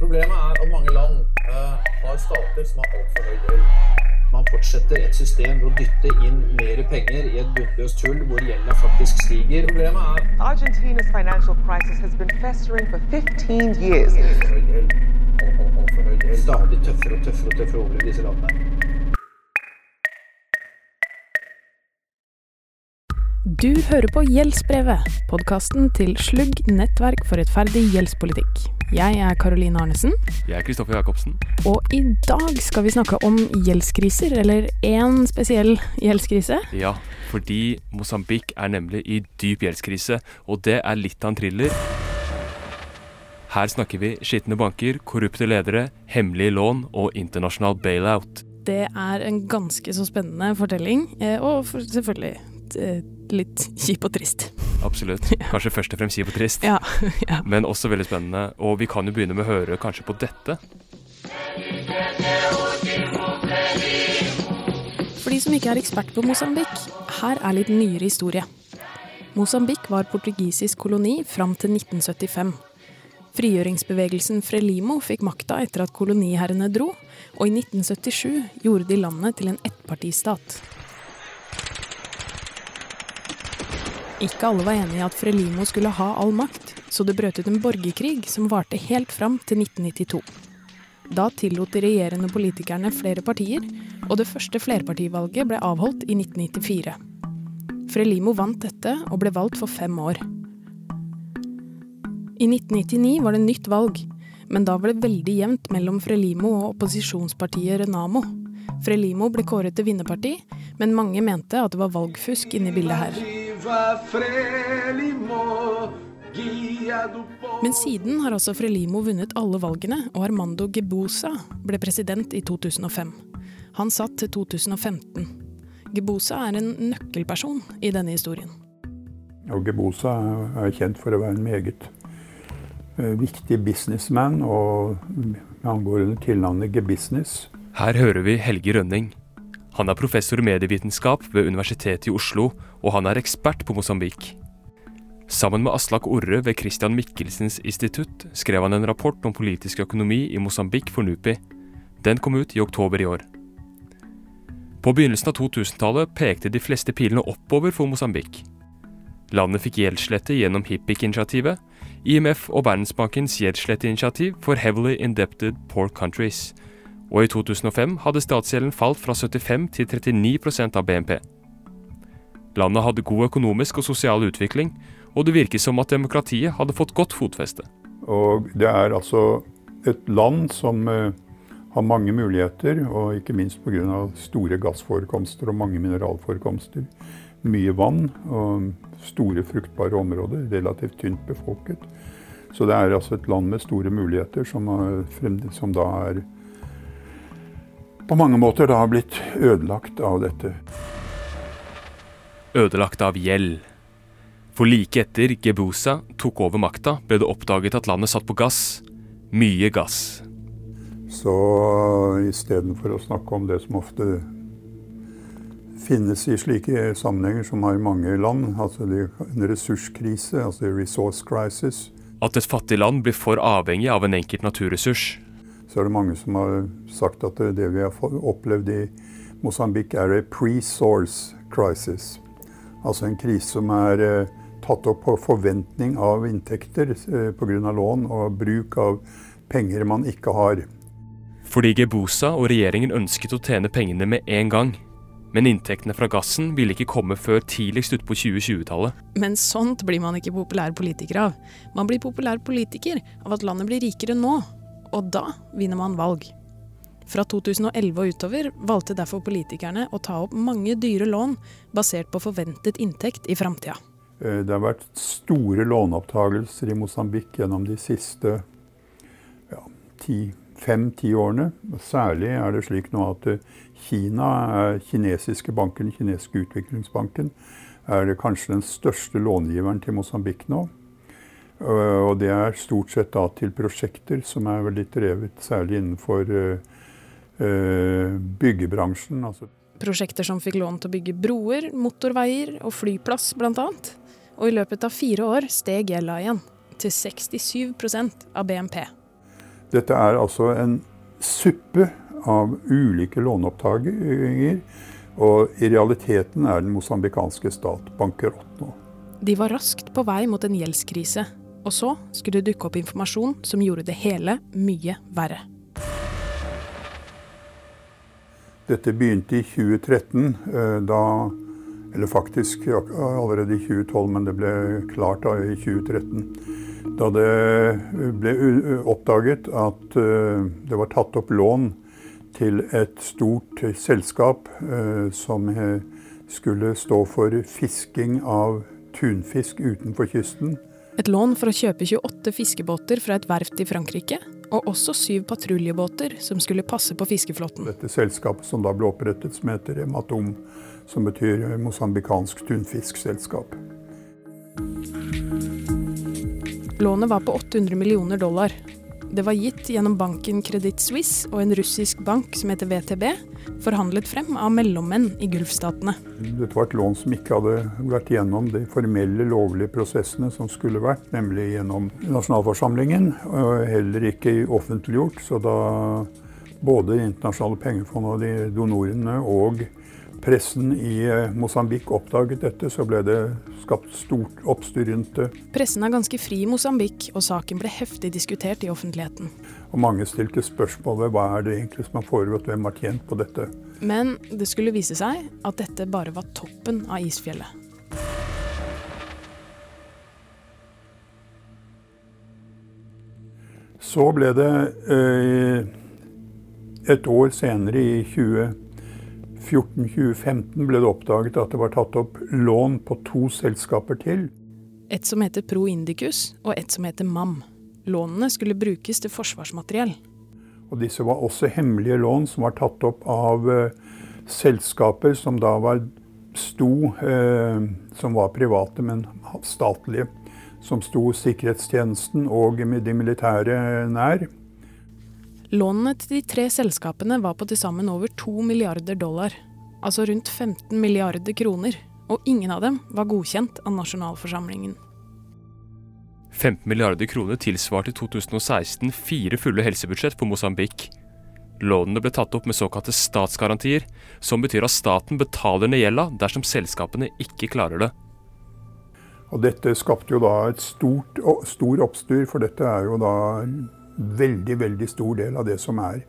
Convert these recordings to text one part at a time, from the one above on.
Problemet er at mange land eh, har stater som har altfor høy gjeld. Man fortsetter et system ved å dytte inn mer penger i et bunnløst hull hvor gjelda faktisk stiger. Problemet er Argentina's financial crisis has been festering for 15 years. altfor høy gjeld. Alt- alt- Altfor. Stadig tøffere og tøffere og tøffere over i disse landene. Du hører på Gjeldsbrevet, podkasten til Slugg nettverk for rettferdig gjeldspolitikk. Jeg er Karoline Arnesen, Jeg er Kristoffer Jacobsen. og i dag skal vi snakke om gjeldskriser, eller én spesiell gjeldskrise. Ja, fordi Mosambik er nemlig i dyp gjeldskrise, og det er litt av en thriller. Her snakker vi skitne banker, korrupte ledere, hemmelige lån og internasjonal bailout. Det er en ganske så spennende fortelling, eh, og selvfølgelig eh, litt kjip og trist. Absolutt. Kanskje først og fremst kjip og trist, Ja, ja. men også veldig spennende. Og vi kan jo begynne med å høre kanskje på dette. For de som ikke er ekspert på Mosambik, her er litt nyere historie. Mosambik var portugisisk koloni fram til 1975. Frigjøringsbevegelsen Frelimo fikk makta etter at koloniherrene dro, og i 1977 gjorde de landet til en ettpartistat. Ikke alle var enig i at Frelimo skulle ha all makt, så det brøt ut en borgerkrig som varte helt fram til 1992. Da tillot de regjerende politikerne flere partier, og det første flerpartivalget ble avholdt i 1994. Frelimo vant dette og ble valgt for fem år. I 1999 var det nytt valg, men da var det veldig jevnt mellom Frelimo og opposisjonspartiet Renamo. Frelimo ble kåret til vinnerparti, men mange mente at det var valgfusk inne i bildet her. Men siden har også Frelimo vunnet alle valgene, og Armando Gebusa ble president i 2005. Han satt til 2015. Gebusa er en nøkkelperson i denne historien. Og Gebosa er kjent for å være en meget eh, viktig businessman, og han går under tilnavnet Gebusiness. Her hører vi Helge Rønning. Han er professor i medievitenskap ved Universitetet i Oslo, og han er ekspert på Mosambik. Sammen med Aslak Orre ved Christian Michelsens institutt skrev han en rapport om politisk økonomi i Mosambik for NUPI. Den kom ut i oktober i år. På begynnelsen av 2000-tallet pekte de fleste pilene oppover for Mosambik. Landet fikk gjeldslette gjennom HIPIC-initiativet, IMF og Verdensbankens gjeldssletteinitiativ for Heavily Indebted Poor Countries, og i 2005 hadde statsgjelden falt fra 75 til 39% av BNP. Landet hadde god økonomisk og sosial utvikling, og det virket som at demokratiet hadde fått godt fotfeste. Og det er altså et land som eh, har mange muligheter, og ikke minst pga. store gassforekomster og mange mineralforekomster. Mye vann og store fruktbare områder, relativt tynt befolket. Så det er altså et land med store muligheter som, som da er på mange måter da har blitt ødelagt av dette. Ødelagt av gjeld. For like etter Gebusa tok over makta, ble det oppdaget at landet satt på gass. Mye gass. Så istedenfor å snakke om det som ofte finnes i slike sammenhenger som har i mange land, altså en ressurskrise, altså resource crisis, At et fattig land blir for avhengig av en enkelt naturressurs. så er det mange som har sagt at det, vi har opplevd i Mosambik er a pre-source crisis. Altså en krise som er eh, tatt opp på forventning av inntekter eh, pga. lån og bruk av penger man ikke har. Fordi Gebusa og regjeringen ønsket å tjene pengene med en gang. Men inntektene fra gassen ville ikke komme før tidligst utpå 2020-tallet. Men sånt blir man ikke populær politiker av. Man blir populær politiker av at landet blir rikere nå, og da vinner man valg. Fra 2011 og utover valgte derfor politikerne å ta opp mange dyre lån basert på forventet inntekt i framtida. Eh, Det har vært store låneopptagelser i Mosambik gjennom de siste ja, fem-ti årene. Særlig er det slik nå at eh, Kina, kinesiske banken, kinesiske utviklingsbanken, er kanskje den største långiveren til Mosambik nå. Eh, Og det er stort sett da til prosjekter som er veldig drevet særlig innenfor byggebransjen. altså Prosjekter som fikk lån til å bygge broer, motorveier og flyplass bl.a. Og i løpet av fire år steg gjelda igjen, til 67% av BNP. Dette er altså en suppe av ulike låneopptakinger. Og i realiteten er den mosambikanske stat bankerott nå. De var raskt på vei mot en gjeldskrise. Og så skulle det dukke opp informasjon som gjorde det hele mye verre. Dette begynte i 2013, eh, da Eller faktisk allerede i 2012, men det ble klart da i 2013. Da det ble oppdaget at eh, det var tatt opp lån til et stort selskap eh, som skulle stå for fisking av tunfisk utenfor kysten. Et lån for å kjøpe 28 fiskebåter fra et verft i Frankrike, og også syv patruljebåter som skulle passe på fiskeflåten. Dette selskapet som da ble opprettet, som heter Matom, som betyr mosambikansk tunfiskselskap. Lånet var på 800 millioner dollar, det var gitt gjennom banken Credit Suisse og en russisk bank som heter WTB, forhandlet frem av mellommenn i Gulfstatene. Dette var et lån som ikke hadde vært gjennom de formelle, lovlige prosessene som skulle vært, nemlig gjennom nasjonalforsamlingen, og heller ikke offentliggjort. Så da både Det internasjonale pengefondet og de donorene og pressen i eh, Mosambik oppdaget dette, så ble det skapt stort oppstyr rundt det. Pressen er ganske fri i Mosambik, og saken ble heftig diskutert i offentligheten. Og mange stilte spørsmål ved hva er det egentlig som har foregått, hvem har tjent på dette. Men det skulle vise seg at dette bare var toppen av isfjellet. Så ble det eh, et år senere, i 2014, 2014-2015 ble det oppdaget at det var tatt opp lån på to selskaper til. Et som heter Pro Indicus, og et som heter MAM. Lånene skulle brukes til forsvarsmateriell. Og disse var også hemmelige lån som var tatt opp av uh, selskaper som da var sto uh, Som var private, men statlige. Som sto sikkerhetstjenesten og de militære nær. Lånene til de tre selskapene var på til sammen over 2 milliarder dollar, altså rundt 15 milliarder kroner, og ingen av dem var godkjent av nasjonalforsamlingen. 15 milliarder kroner tilsvarte i 2016 fire fulle helsebudsjett på Mosambik. Lånene ble tatt opp med såkalte statsgarantier, som betyr at staten betaler ned gjelda dersom selskapene ikke klarer det. Og Dette skapte jo da et stort, stor oppstyr, for dette er jo da veldig, veldig stor del av det som er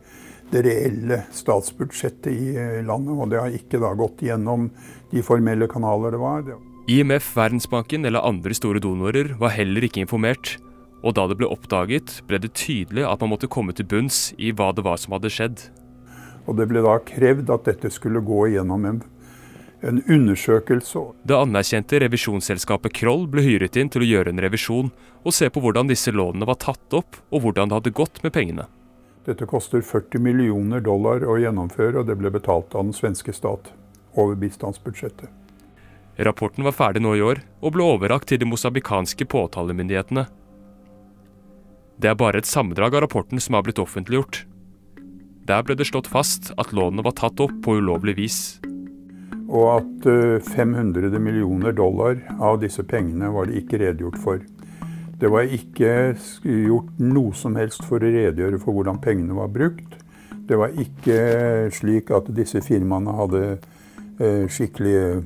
det reelle statsbudsjettet i eh, landet. Og det har ikke da gått gjennom de formelle kanaler det var. IMF, Verdensbanken eller andre store donorer var heller ikke informert. Og da det ble oppdaget, ble det tydelig at man måtte komme til bunns i hva det var som hadde skjedd. Og det ble da krevd at dette skulle gå gjennom en en undersøkelse. Det anerkjente revisjonsselskapet Kroll ble hyret inn til å gjøre en revisjon og se på hvordan disse lånene var tatt opp og hvordan det hadde gått med pengene. Dette koster 40 millioner dollar å gjennomføre, og det ble betalt av den svenske stat over bistandsbudsjettet. Rapporten var ferdig nå i år, og ble overrakt til de mosabikanske påtalemyndighetene. Det er bare et sammendrag av rapporten som har blitt offentliggjort. Der ble det slått fast at lånene var tatt opp på ulovlig vis og at 500 eh, millioner dollar av disse pengene var det ikke redegjort for. Det var ikke gjort noe som helst for å redegjøre for hvordan pengene var brukt. Det var ikke slik at disse firmaene hadde eh, skikkelige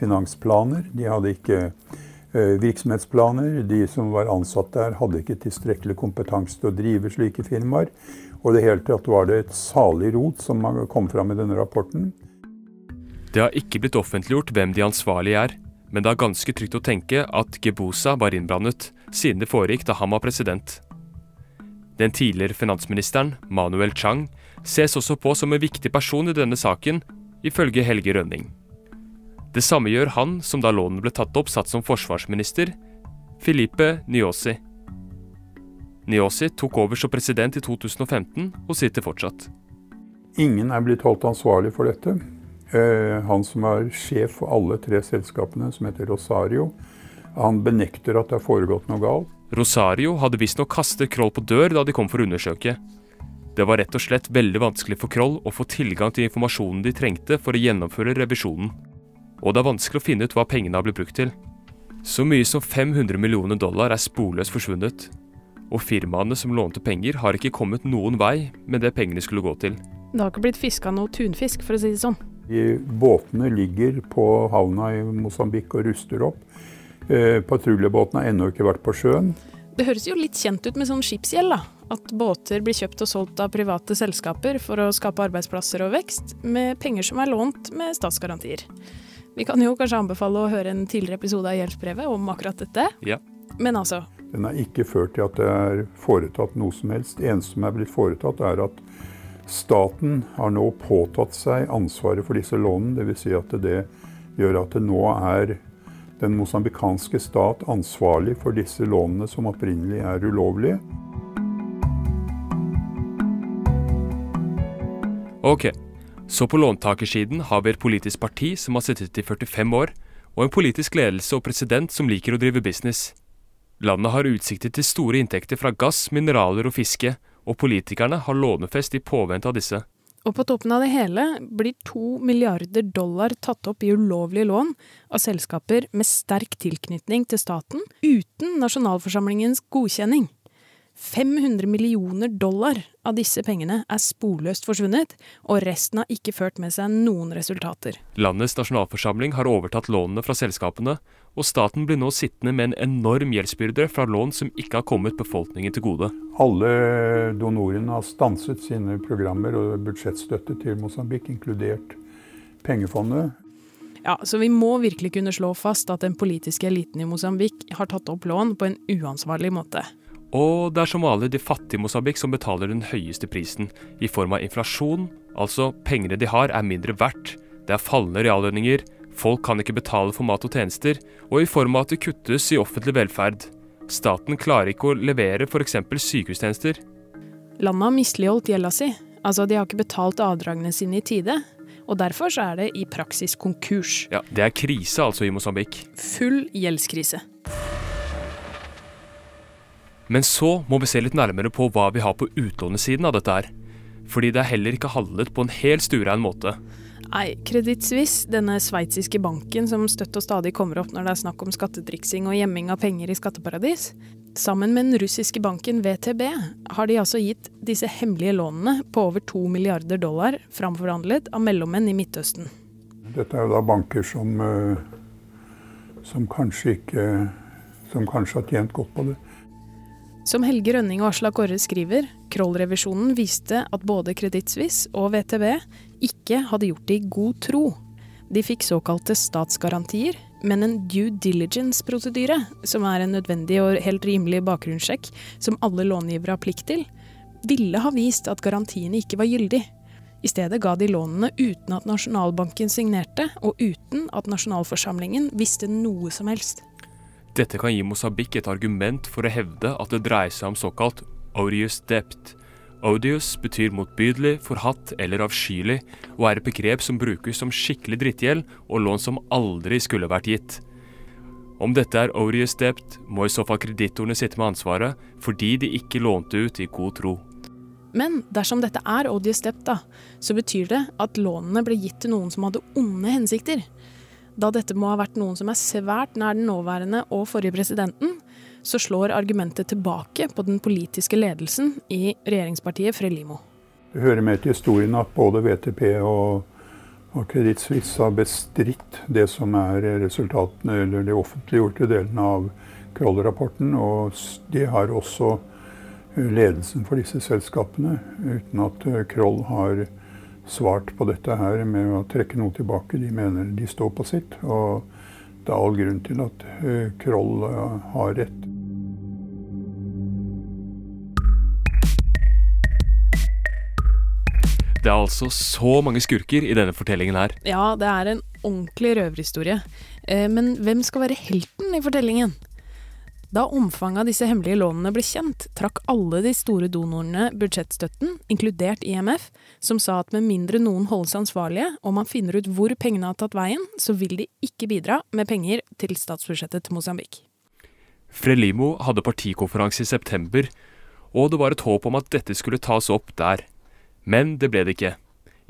finansplaner. De hadde ikke eh, virksomhetsplaner. De som var ansatt der, hadde ikke tilstrekkelig kompetanse til å drive slike firmaer. Og i det hele tatt var det et salig rot som kom fram i denne rapporten. Det har ikke blitt offentliggjort hvem de ansvarlige er, men det er ganske trygt å tenke at Gebosa var innblandet, siden det foregikk da han var president. Den tidligere finansministeren, Manuel Chang, ses også på som en viktig person i denne saken, ifølge Helge Rønning. Det samme gjør han som da lånene ble tatt opp, satt som forsvarsminister, Filipe Nyosi. Nyosi tok over som president i 2015 og sitter fortsatt. Ingen er blitt holdt ansvarlig for dette. Eh, han som er sjef for alle tre selskapene, som heter Rosario, han benekter at det har foregått noe galt. Rosario hadde visstnok kastet Kroll på dør da de kom for å undersøke. Det var rett og slett veldig vanskelig for Kroll å få tilgang til informasjonen de trengte for å gjennomføre revisjonen. Og det er vanskelig å finne ut hva pengene har blitt brukt til. Så mye som 500 millioner dollar er sporløst forsvunnet. Og firmaene som lånte penger, har ikke kommet noen vei med det pengene skulle gå til. Det har ikke blitt fiska noe tunfisk, for å si det sånn. De båtene ligger på havna i Mosambik og ruster opp. Eh, Patruljebåtene har ennå ikke vært på sjøen. Det høres jo litt kjent ut med sånn skipsgjeld, da. At båter blir kjøpt og solgt av private selskaper for å skape arbeidsplasser og vekst, med penger som er lånt med statsgarantier. Vi kan jo kanskje anbefale å høre en tidligere episode av Gjeldsbrevet om akkurat dette. Ja. Men altså, Den har ikke ført til at det er foretatt noe som helst. Det eneste som er blitt foretatt, er at staten har nå påtatt seg ansvaret for disse lånene. Dvs. Si at det gjør at det nå er den mosambikanske stat ansvarlig for disse lånene som opprinnelig er ulovlige. Ok, så på låntakersiden har vi et politisk parti som har sittet i 45 år, og en politisk ledelse og president som liker å drive business. Landet har utsikter til store inntekter fra gass, mineraler og fiske, og politikerne har lånefest i påvente av disse. og på toppen av det hele blir to milliarder dollar tatt opp i ulovlige lån av selskaper med sterk tilknytning til staten, uten nasjonalforsamlingens godkjenning. 500 millioner dollar av disse pengene er sporløst forsvunnet, og resten har ikke ført med seg noen resultater. Landets nasjonalforsamling har overtatt lånene fra selskapene, og staten blir nå sittende med en enorm gjeldsbyrde fra lån som ikke har kommet befolkningen til gode. Alle donorene har stanset sine programmer og budsjettstøtte til Mosambik, inkludert pengefondet. Ja, så vi må virkelig kunne slå fast at den politiske eliten i Mosambik har tatt opp lån på en uansvarlig måte. Og det er som vanlig de fattige i Mosambik som betaler den høyeste prisen, i form av inflasjon, altså pengene de har er mindre verdt, det er fallende reallønninger, folk kan ikke betale for mat og tjenester, og i form av at det kuttes i offentlig velferd. Staten klarer ikke å levere f.eks. sykehustjenester. Landet har misligholdt gjelda si, altså de har ikke betalt avdragene sine i tide. Og derfor så er det i praksis konkurs. Ja, Det er krise altså i Mosambik. Full gjeldskrise. Men så må vi se litt nærmere på hva vi har på utlånesiden av dette her. Fordi det er heller ikke handlet på en helt stuerein måte. Nei, Credit Suisse, denne sveitsiske banken som støtt og stadig kommer opp når det er snakk om skattetriksing og gjemming av penger i skatteparadis, sammen med den russiske banken VTB har de altså gitt disse hemmelige lånene på over to milliarder dollar framforhandlet av mellommenn i Midtøsten. Dette er jo da banker som, eh, som kanskje ikke Som kanskje har tjent godt på det. Som Helge Rønning og Aslak Orre skriver, Kroll-revisjonen viste at både Credit Suisse og VTB ikke hadde gjort det i god tro. De fikk såkalte statsgarantier, men en due diligence-prosedyre, som er en nødvendig og helt rimelig bakgrunnssjekk som alle långivere har plikt til, ville ha vist at garantiene ikke var gyldig. I stedet ga de lånene uten at Nasjonalbanken signerte, og uten at nasjonalforsamlingen visste noe som helst. Dette kan gi Mosabik et argument for å hevde at det dreier seg om såkalt odious debt. Odious betyr motbydelig, forhatt eller avskyelig, og er et begrep som brukes som skikkelig drittgjeld og lån som aldri skulle vært gitt. Om dette er odious debt, må i så fall kreditorene sitte med ansvaret fordi de ikke lånte ut i god tro. Men dersom dette er odious debt, da, så betyr det at lånene ble gitt til noen som hadde onde hensikter. Da dette må ha vært noen som er svært nær den nåværende og forrige presidenten, så slår argumentet tilbake på den politiske ledelsen i regjeringspartiet Frelimo. Det hører med til historien at både VTP og, og Kreditt Suisse har bestridt det som er resultatene, eller de offentliggjorte delene av Kroll-rapporten. Og det de har også eh, ledelsen for disse selskapene, uten at eh, Kroll har svart på dette her med å trekke noe tilbake. De mener de står på sitt. Og det er all grunn til at eh, Kroll eh, har rett. Det er altså så mange skurker i denne fortellingen her. Ja, det er en ordentlig røverhistorie. Eh, Men hvem skal være helten i fortellingen? Da omfanget av disse hemmelige lånene ble kjent, trakk alle de store donorene budsjettstøtten, inkludert IMF, som sa at med mindre noen holdes ansvarlige, og man finner ut hvor pengene har tatt veien, så vil de ikke bidra med penger til statsbudsjettet til Mosambik. Frelimo hadde partikonferanse i september, og det var et håp om at dette skulle tas opp der. Men det ble det ikke.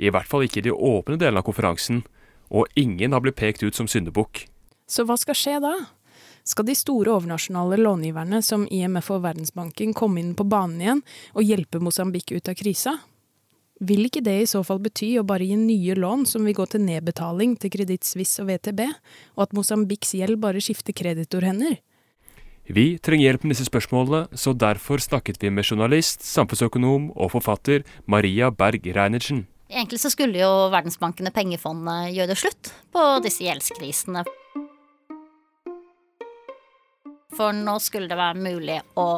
I hvert fall ikke i de åpne delene av konferansen, og ingen har blitt pekt ut som syndebukk. Så hva skal skje da? Skal de store overnasjonale långiverne som IMF og Verdensbanken komme inn på banen igjen og hjelpe Mosambik ut av krisa? Vil ikke det i så fall bety å bare gi nye lån som vil gå til nedbetaling til Kreditt Suisse og WTB, og at Mosambiks gjeld bare skifter kreditorhender? Vi trenger hjelp med disse spørsmålene, så derfor snakket vi med journalist, samfunnsøkonom og forfatter Maria Berg Reinertsen. Egentlig så skulle jo Verdensbanken og pengefondet gjøre slutt på disse gjeldskrisene. For nå skulle det være mulig å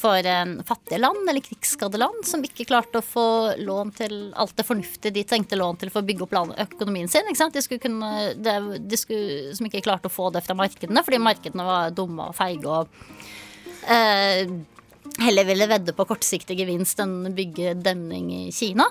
for en fattige land eller krigsskadde land som ikke klarte å få lån til alt det fornuftige de trengte lån til for å bygge opp økonomien sin. De, kunne, de skulle, som ikke klarte å få det fra markedene fordi markedene var dumme og feige og eh, heller ville vedde på kortsiktig gevinst enn bygge demning i Kina.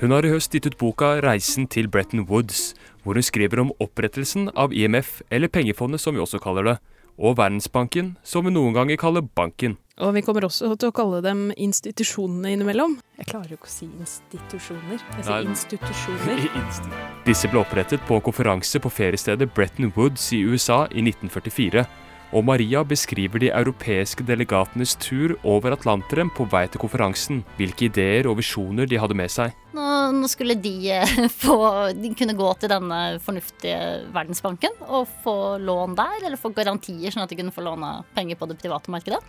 Hun har i høst gitt ut boka 'Reisen til Bretton Woods', hvor hun skriver om opprettelsen av IMF, eller pengefondet som vi også kaller det, og Verdensbanken, som vi noen ganger kaller banken. Og vi kommer også til å kalle dem institusjonene innimellom. Jeg klarer jo ikke å si institusjoner. Jeg sier institusjoner. Disse ble opprettet på konferanse på feriestedet Bretton Woods i USA i 1944 og Maria beskriver de europeiske delegatenes tur over Atlanteren på vei til konferansen, hvilke ideer og visjoner de hadde med seg. Nå, nå skulle de, eh, få, de kunne gå til denne fornuftige Verdensbanken og få lån der, eller få garantier sånn at de kunne få låne penger på det private markedet.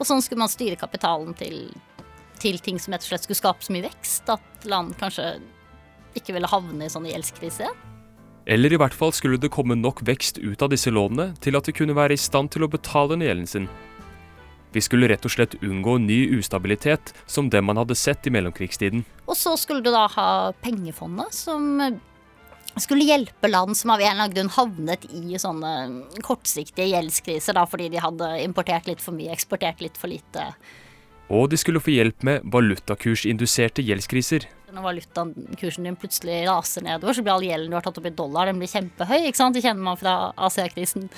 Og sånn skulle man styre kapitalen til, til ting som rett og slett skulle skape så mye vekst at land kanskje ikke ville havne i sånn gjeldskrise. Eller i hvert fall skulle det komme nok vekst ut av disse lånene til at de kunne være i stand til å betale ned gjelden sin. Vi skulle rett og slett unngå ny ustabilitet, som den man hadde sett i mellomkrigstiden. Og så skulle du da ha pengefondet, som skulle hjelpe land som av en eller annen grunn havnet i sånne kortsiktige gjeldskriser, da fordi de hadde importert litt for mye, eksportert litt for lite. Og de skulle få hjelp med valutakursinduserte gjeldskriser når valutakursen din plutselig raser nedover, så blir all gjelden du har tatt opp i dollar, den blir kjempehøy. ikke sant? Det kjenner man fra Asia-krisen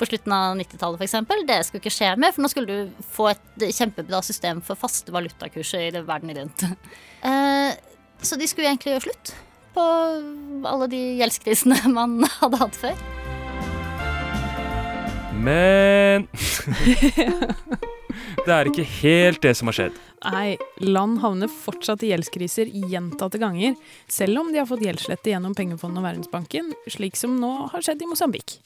på slutten av 90-tallet f.eks. Det skulle ikke skje mer, for nå skulle du få et kjempebra system for faste valutakurser i verden rundt. Eh, så de skulle egentlig gjøre slutt på alle de gjeldskrisene man hadde hatt før. Men Det er ikke helt det som har skjedd. Nei, land havner fortsatt i gjeldskriser gjentatte ganger, selv om de har fått gjeldslette gjennom Pengefondet og Verdensbanken, slik som nå har skjedd i Mosambik.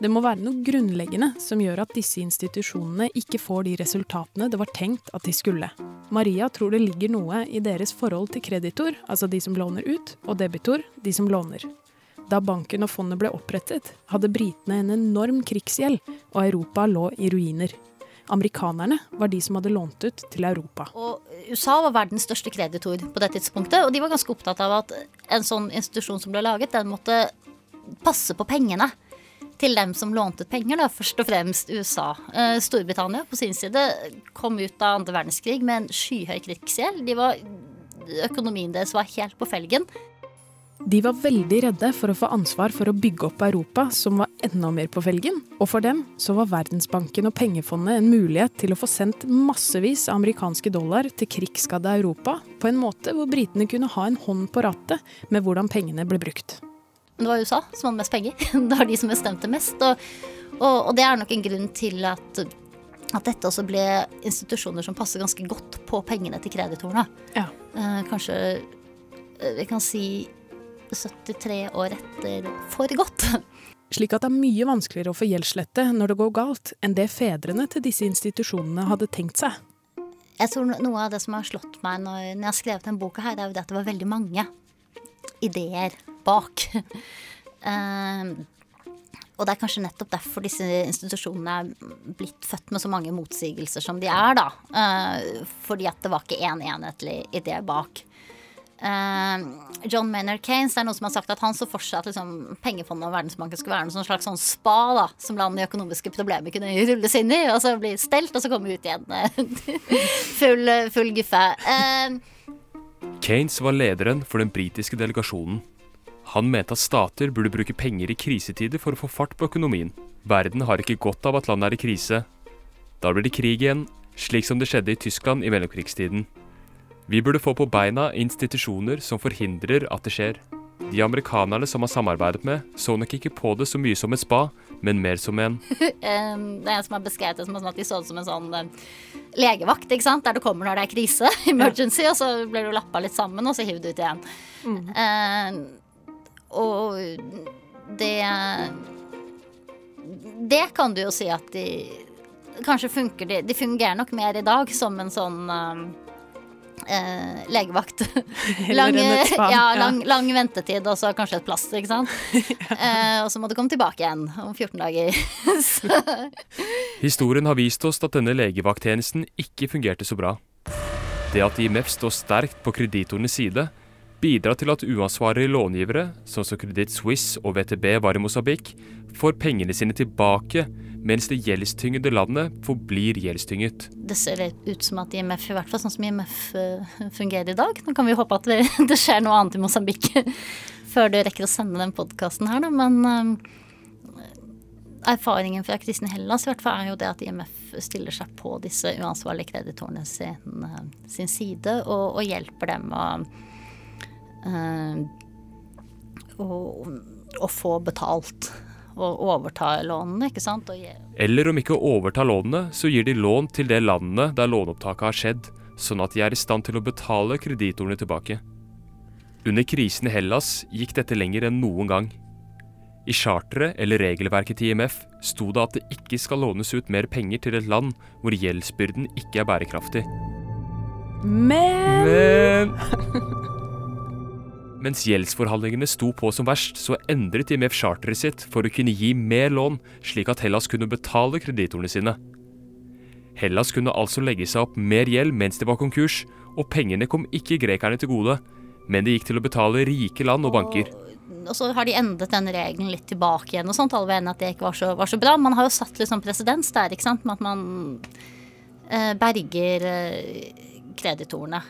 Det må være noe grunnleggende som gjør at disse institusjonene ikke får de resultatene det var tenkt at de skulle. Maria tror det ligger noe i deres forhold til kreditor, altså de som låner ut, og debitor, de som låner. Da banken og fondet ble opprettet, hadde britene en enorm krigsgjeld, og Europa lå i ruiner. Amerikanerne var de som hadde lånt ut til Europa. Og USA var verdens største kreditor på det tidspunktet, og de var ganske opptatt av at en sånn institusjon som ble laget, den måtte passe på pengene til dem som lånte penger, da, først og fremst USA. Eh, Storbritannia på sin side kom ut av andre verdenskrig med en skyhøy krigsgjeld. De var, økonomien deres var helt på felgen. De var veldig redde for å få ansvar for å bygge opp Europa, som var enda mer på felgen. Og for dem så var Verdensbanken og pengefondet en mulighet til å få sendt massevis av amerikanske dollar til krigsskadde Europa, på en måte hvor britene kunne ha en hånd på rattet med hvordan pengene ble brukt. Det var USA som hadde mest penger. Det var de som bestemte mest. Og, og, og det er nok en grunn til at, at dette også ble institusjoner som passer ganske godt på pengene til kreditorene. Ja. Eh, kanskje eh, vi kan si 73 år etter for godt. Slik at det er mye vanskeligere å få gjeldslette når det går galt, enn det fedrene til disse institusjonene hadde tenkt seg. Jeg tror Noe av det som har slått meg når jeg har skrevet denne boka, her, er jo det at det var veldig mange ideer bak. uh, og det er kanskje nettopp derfor disse institusjonene er blitt født med så mange motsigelser som de er, da. Uh, fordi at det var ikke én en enhetlig idé bak. Uh, John Maynard Keynes det er noen som har sagt at han så for seg at liksom, pengefondet og Verdensbanken skulle være noe slags sånn spa da, som land i økonomiske problemer kunne rulles inn i, og så bli stelt, og så komme ut igjen full, full guffe. Uh, Keynes var lederen for den britiske delegasjonen. Han mente at stater burde bruke penger i krisetider for å få fart på økonomien. Verden har ikke godt av at landet er i krise. Da blir det krig igjen, slik som det skjedde i Tyskland i mellomkrigstiden. Vi burde få på beina institusjoner som forhindrer at det skjer. De amerikanerne som har samarbeidet med, så nok ikke på det så mye som et spa, men mer som en Det er en som har beskrevet det som at de så det som en sånn legevakt, ikke sant. Der du kommer når det er krise, emergency, og så blir du lappa litt sammen, og så hiver du ut igjen. Eh, og det Det kan du jo si at de Kanskje funker de De fungerer nok mer i dag som en sånn eh, eh, legevakt. lang, ja, ja. lang, lang ventetid og så kanskje et plaster, ikke sant. Eh, og så må du komme tilbake igjen om 14 dager. Historien har vist oss at denne legevakttjenesten ikke fungerte så bra. Det at IMF står sterkt på kreditorenes side, bidrar til at uansvarlige långivere, sånn som Kreditt Suisse og VTB var i Mosabik, får pengene sine tilbake, mens det gjeldstyngede landet forblir gjeldstynget. det ser ut som at IMF, i hvert fall sånn som IMF eh, fungerer i dag Nå kan vi håpe at det, det skjer noe annet i Mosambik før du rekker å sende den podkasten her, da. Men eh, erfaringen fra Kristin Hellas i hvert fall er jo det at IMF stiller seg på disse uansvarlige kreditorene sin, eh, sin side og, og hjelper dem å eh, å, å få betalt og overta lånene, ikke sant. Og, Eller om ikke å overta lånene, så gir de lån til det landet der låneopptaket har skjedd, sånn at de er i stand til å betale kreditorene tilbake. Under krisen i Hellas gikk dette lenger enn noen gang. I charteret eller regelverket til IMF sto det at det ikke skal lånes ut mer penger til et land hvor gjeldsbyrden ikke er bærekraftig. Men Men Mens gjeldsforhandlingene sto på som verst, så endret IMF charteret sitt for å kunne gi mer lån, slik at Hellas kunne betale kreditorene sine. Hellas kunne altså legge seg opp mer gjeld mens de var konkurs, og pengene kom ikke grekerne til gode, men de gikk til å betale rike land og banker. Og så har de endret den regelen litt tilbake igjen og sånt. Alle var enige at det ikke var så, var så bra. Man har jo satt litt sånn presedens der, ikke sant, med at man eh, berger eh, kreditorene.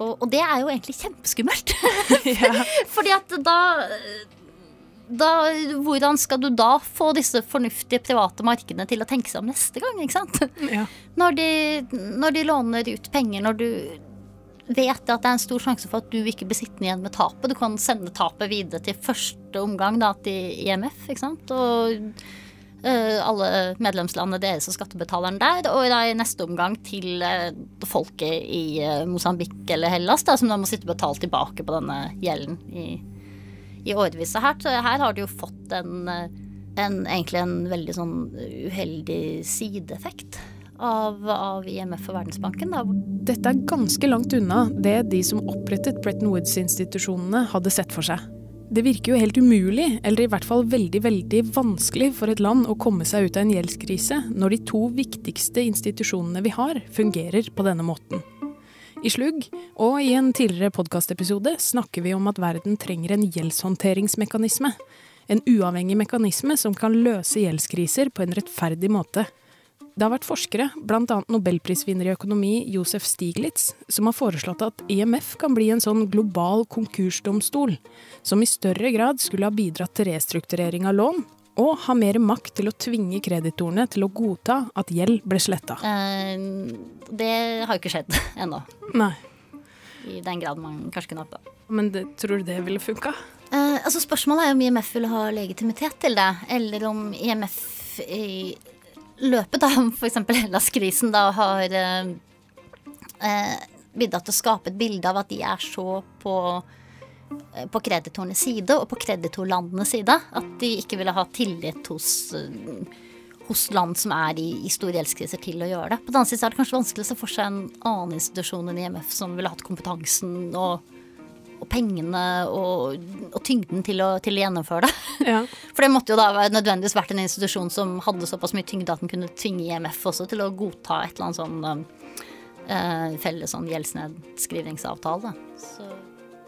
Og, og det er jo egentlig kjempeskummelt. Fordi at da da, hvordan skal du da få disse fornuftige private markedene til å tenke seg om neste gang? ikke sant? Ja. Når, de, når de låner ut penger, når du vet at det er en stor sjanse for at du ikke blir sittende igjen med tapet. Du kan sende tapet videre til første omgang da, til IMF, ikke sant. Og alle medlemslandene deres og skattebetaleren der. Og i neste omgang til eh, folket i uh, Mosambik eller Hellas, da, som da må sitte og betale tilbake på denne gjelden i, i årevis. Så her, her har det jo fått en, eh, en egentlig en veldig sånn uheldig sideeffekt. Av, av IMF og Verdensbanken. Da, dette er ganske langt unna det de som opprettet Bretton Woods-institusjonene hadde sett for seg. Det virker jo helt umulig, eller i hvert fall veldig, veldig vanskelig for et land å komme seg ut av en gjeldskrise når de to viktigste institusjonene vi har, fungerer på denne måten. I Slugg og i en tidligere podkastepisode snakker vi om at verden trenger en gjeldshåndteringsmekanisme. En uavhengig mekanisme som kan løse gjeldskriser på en rettferdig måte. Det har vært forskere, bl.a. nobelprisvinner i økonomi Josef Stiglitz, som har foreslått at IMF kan bli en sånn global konkursdomstol, som i større grad skulle ha bidratt til restrukturering av lån, og ha mer makt til å tvinge kreditorene til å godta at gjeld ble sletta. Eh, det har jo ikke skjedd ennå. Nei, I den grad man kanskje kunne håpe. men det, tror du det ville funka? Eh, altså Spørsmålet er om IMF vil ha legitimitet til det, eller om IMF i løpet av f.eks. Hellas-krisen da har eh, eh, bidratt til å skape et bilde av at de er så på eh, på kreditorenes side og på kreditorlandenes side. At de ikke ville ha tillit hos, eh, hos land som er i, i store gjeldskriser til å gjøre det. På den annen side er det kanskje vanskelig å se for seg en annen institusjon enn IMF som ville hatt kompetansen og, pengene og, og tyngden til å, til å gjennomføre det. Ja. For det måtte jo da nødvendigvis vært en institusjon som hadde såpass mye tyngde at den kunne tvinge IMF også til å godta et eller annet sånn eh, felles sånn gjeldsnedskrivningsavtale. Så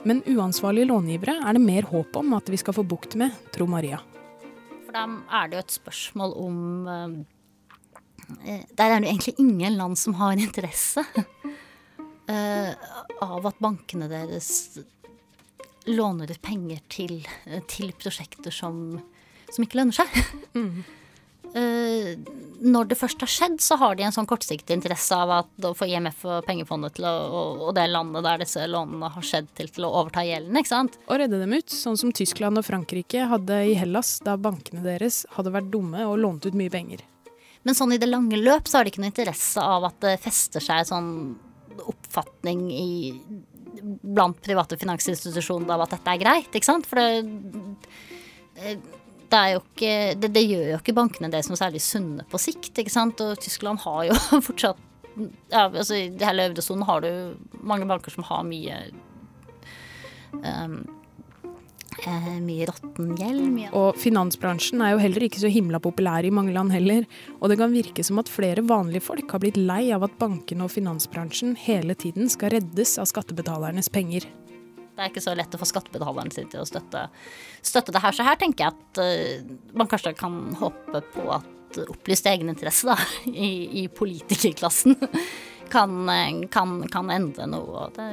Men uansvarlige långivere er det mer håp om at vi skal få bukt med, tror Maria. For da er det jo et spørsmål om eh, eh, Der er det jo egentlig ingen land som har interesse Uh, av at bankene deres låner ut penger til, til prosjekter som, som ikke lønner seg. eh, når det først har skjedd, så har de en sånn kortsiktig interesse av at å få IMF og pengefondet til å, og, og det landet der disse lånene har skjedd, til, til å overta gjelden, ikke sant. Og redde dem ut, sånn som Tyskland og Frankrike hadde i Hellas da bankene deres hadde vært dumme og lånt ut mye penger. Men sånn i det lange løp så har de ikke noe interesse av at det fester seg sånn oppfatning i blant private finansinstitusjoner av at dette er greit, ikke sant. For det, det, er jo ikke, det, det gjør jo ikke bankene det som er særlig sunne på sikt, ikke sant. Og Tyskland har jo fortsatt ja, altså I hele eurosonen har du mange banker som har mye um, Eh, mye råtten gjeld. Mye Og finansbransjen er jo heller ikke så himla populær i mange land heller. Og det kan virke som at flere vanlige folk har blitt lei av at bankene og finansbransjen hele tiden skal reddes av skattebetalernes penger. Det er ikke så lett å få skattebetalerne sin til å støtte, støtte det her. Så her tenker jeg at uh, man kanskje kan håpe på at opplyste egeninteresse da, i, i politikerklassen kan, kan, kan, endre noe. Det,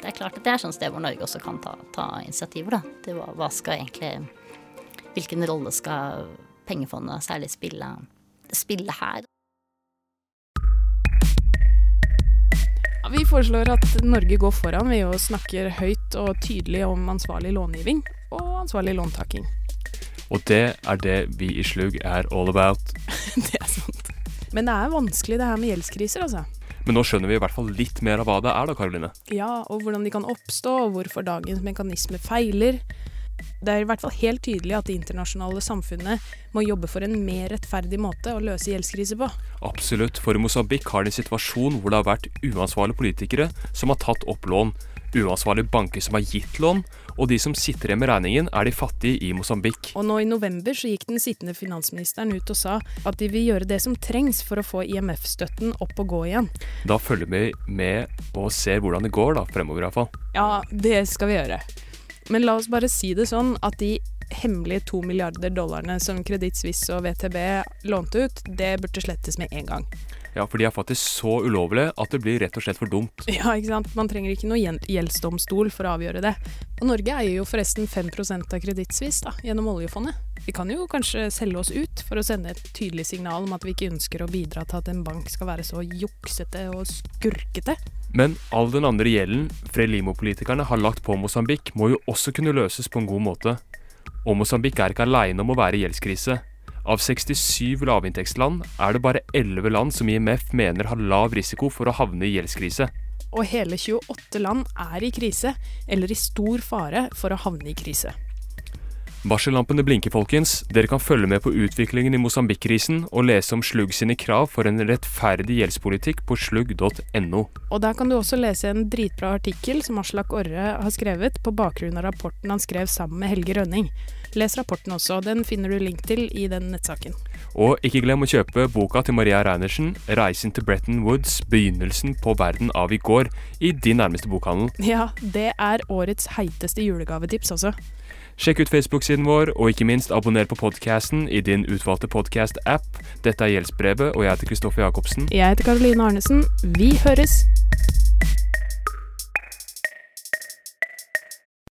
det, er klart at det er sånn sted hvor Norge også kan ta, ta initiativer. Da, til hva, hva, skal egentlig Hvilken rolle skal pengefondet særlig spille, spille her? Vi foreslår at Norge går foran ved å snakke høyt og tydelig om ansvarlig långiving og ansvarlig låntaking. Og det er det vi i Slug er all about. det er sant. Men det er vanskelig det her med gjeldskriser, altså. Men nå skjønner vi i hvert fall litt mer av hva det er da, Karoline. Ja, og hvordan de kan oppstå, og hvorfor dagens mekanisme feiler. Det er i hvert fall helt tydelig at det internasjonale samfunnet må jobbe for en mer rettferdig måte å løse gjeldskrise på. Absolutt, for Mosambik har de en situasjon hvor det har vært uansvarlige politikere som har tatt opp lån, uansvarlige banker som har gitt lån, og de som sitter igjen med regningen, er de fattige i Mosambik. Og nå i november så gikk den sittende finansministeren ut og sa at de vil gjøre det som trengs for å få IMF-støtten opp og gå igjen. Da følger vi med og ser hvordan det går da, fremover iallfall. Ja, det skal vi gjøre. Men la oss bare si det sånn at de hemmelige to milliarder dollarene som Kreditt Suisse og VTB lånte ut, det burde slettes med en gang. Ja, for de er faktisk så ulovlige at det blir rett og slett for dumt. Ja, ikke sant. Man trenger ikke noen gjeldsdomstol for å avgjøre det. Og Norge eier jo forresten 5 av kredittsvis gjennom oljefondet. Vi kan jo kanskje selge oss ut for å sende et tydelig signal om at vi ikke ønsker å bidra til at en bank skal være så juksete og skurkete. Men all den andre gjelden Frelimo-politikerne har lagt på Mosambik, må jo også kunne løses på en god måte. Og Mosambik er ikke aleine om å være i gjeldskrise. Av 67 lavinntektsland er det bare 11 land som IMF mener har lav risiko for å havne i gjeldskrise. Og hele 28 land er i krise, eller i stor fare for å havne i krise. Varsellampene blinker, folkens. Dere kan følge med på utviklingen i Mosambik-krisen og lese om Slugg sine krav for en rettferdig gjeldspolitikk på slugg.no. Og der kan du også lese en dritbra artikkel som Aslak Orre har skrevet på bakgrunn av rapporten han skrev sammen med Helge Rønning. Les rapporten også, den finner du link til i den nettsaken. Og ikke glem å kjøpe boka til Maria Reinersen, 'Reisen til Bretton Woods begynnelsen på verden av i går', i din nærmeste bokhandel. Ja, det er årets heiteste julegavetips også. Sjekk ut Facebook-siden vår, og ikke minst abonner på podkasten i din utvalgte podkast-app. Dette er Gjeldsbrevet, og jeg heter Kristoffer Jacobsen. Jeg heter Karoline Arnesen. Vi høres!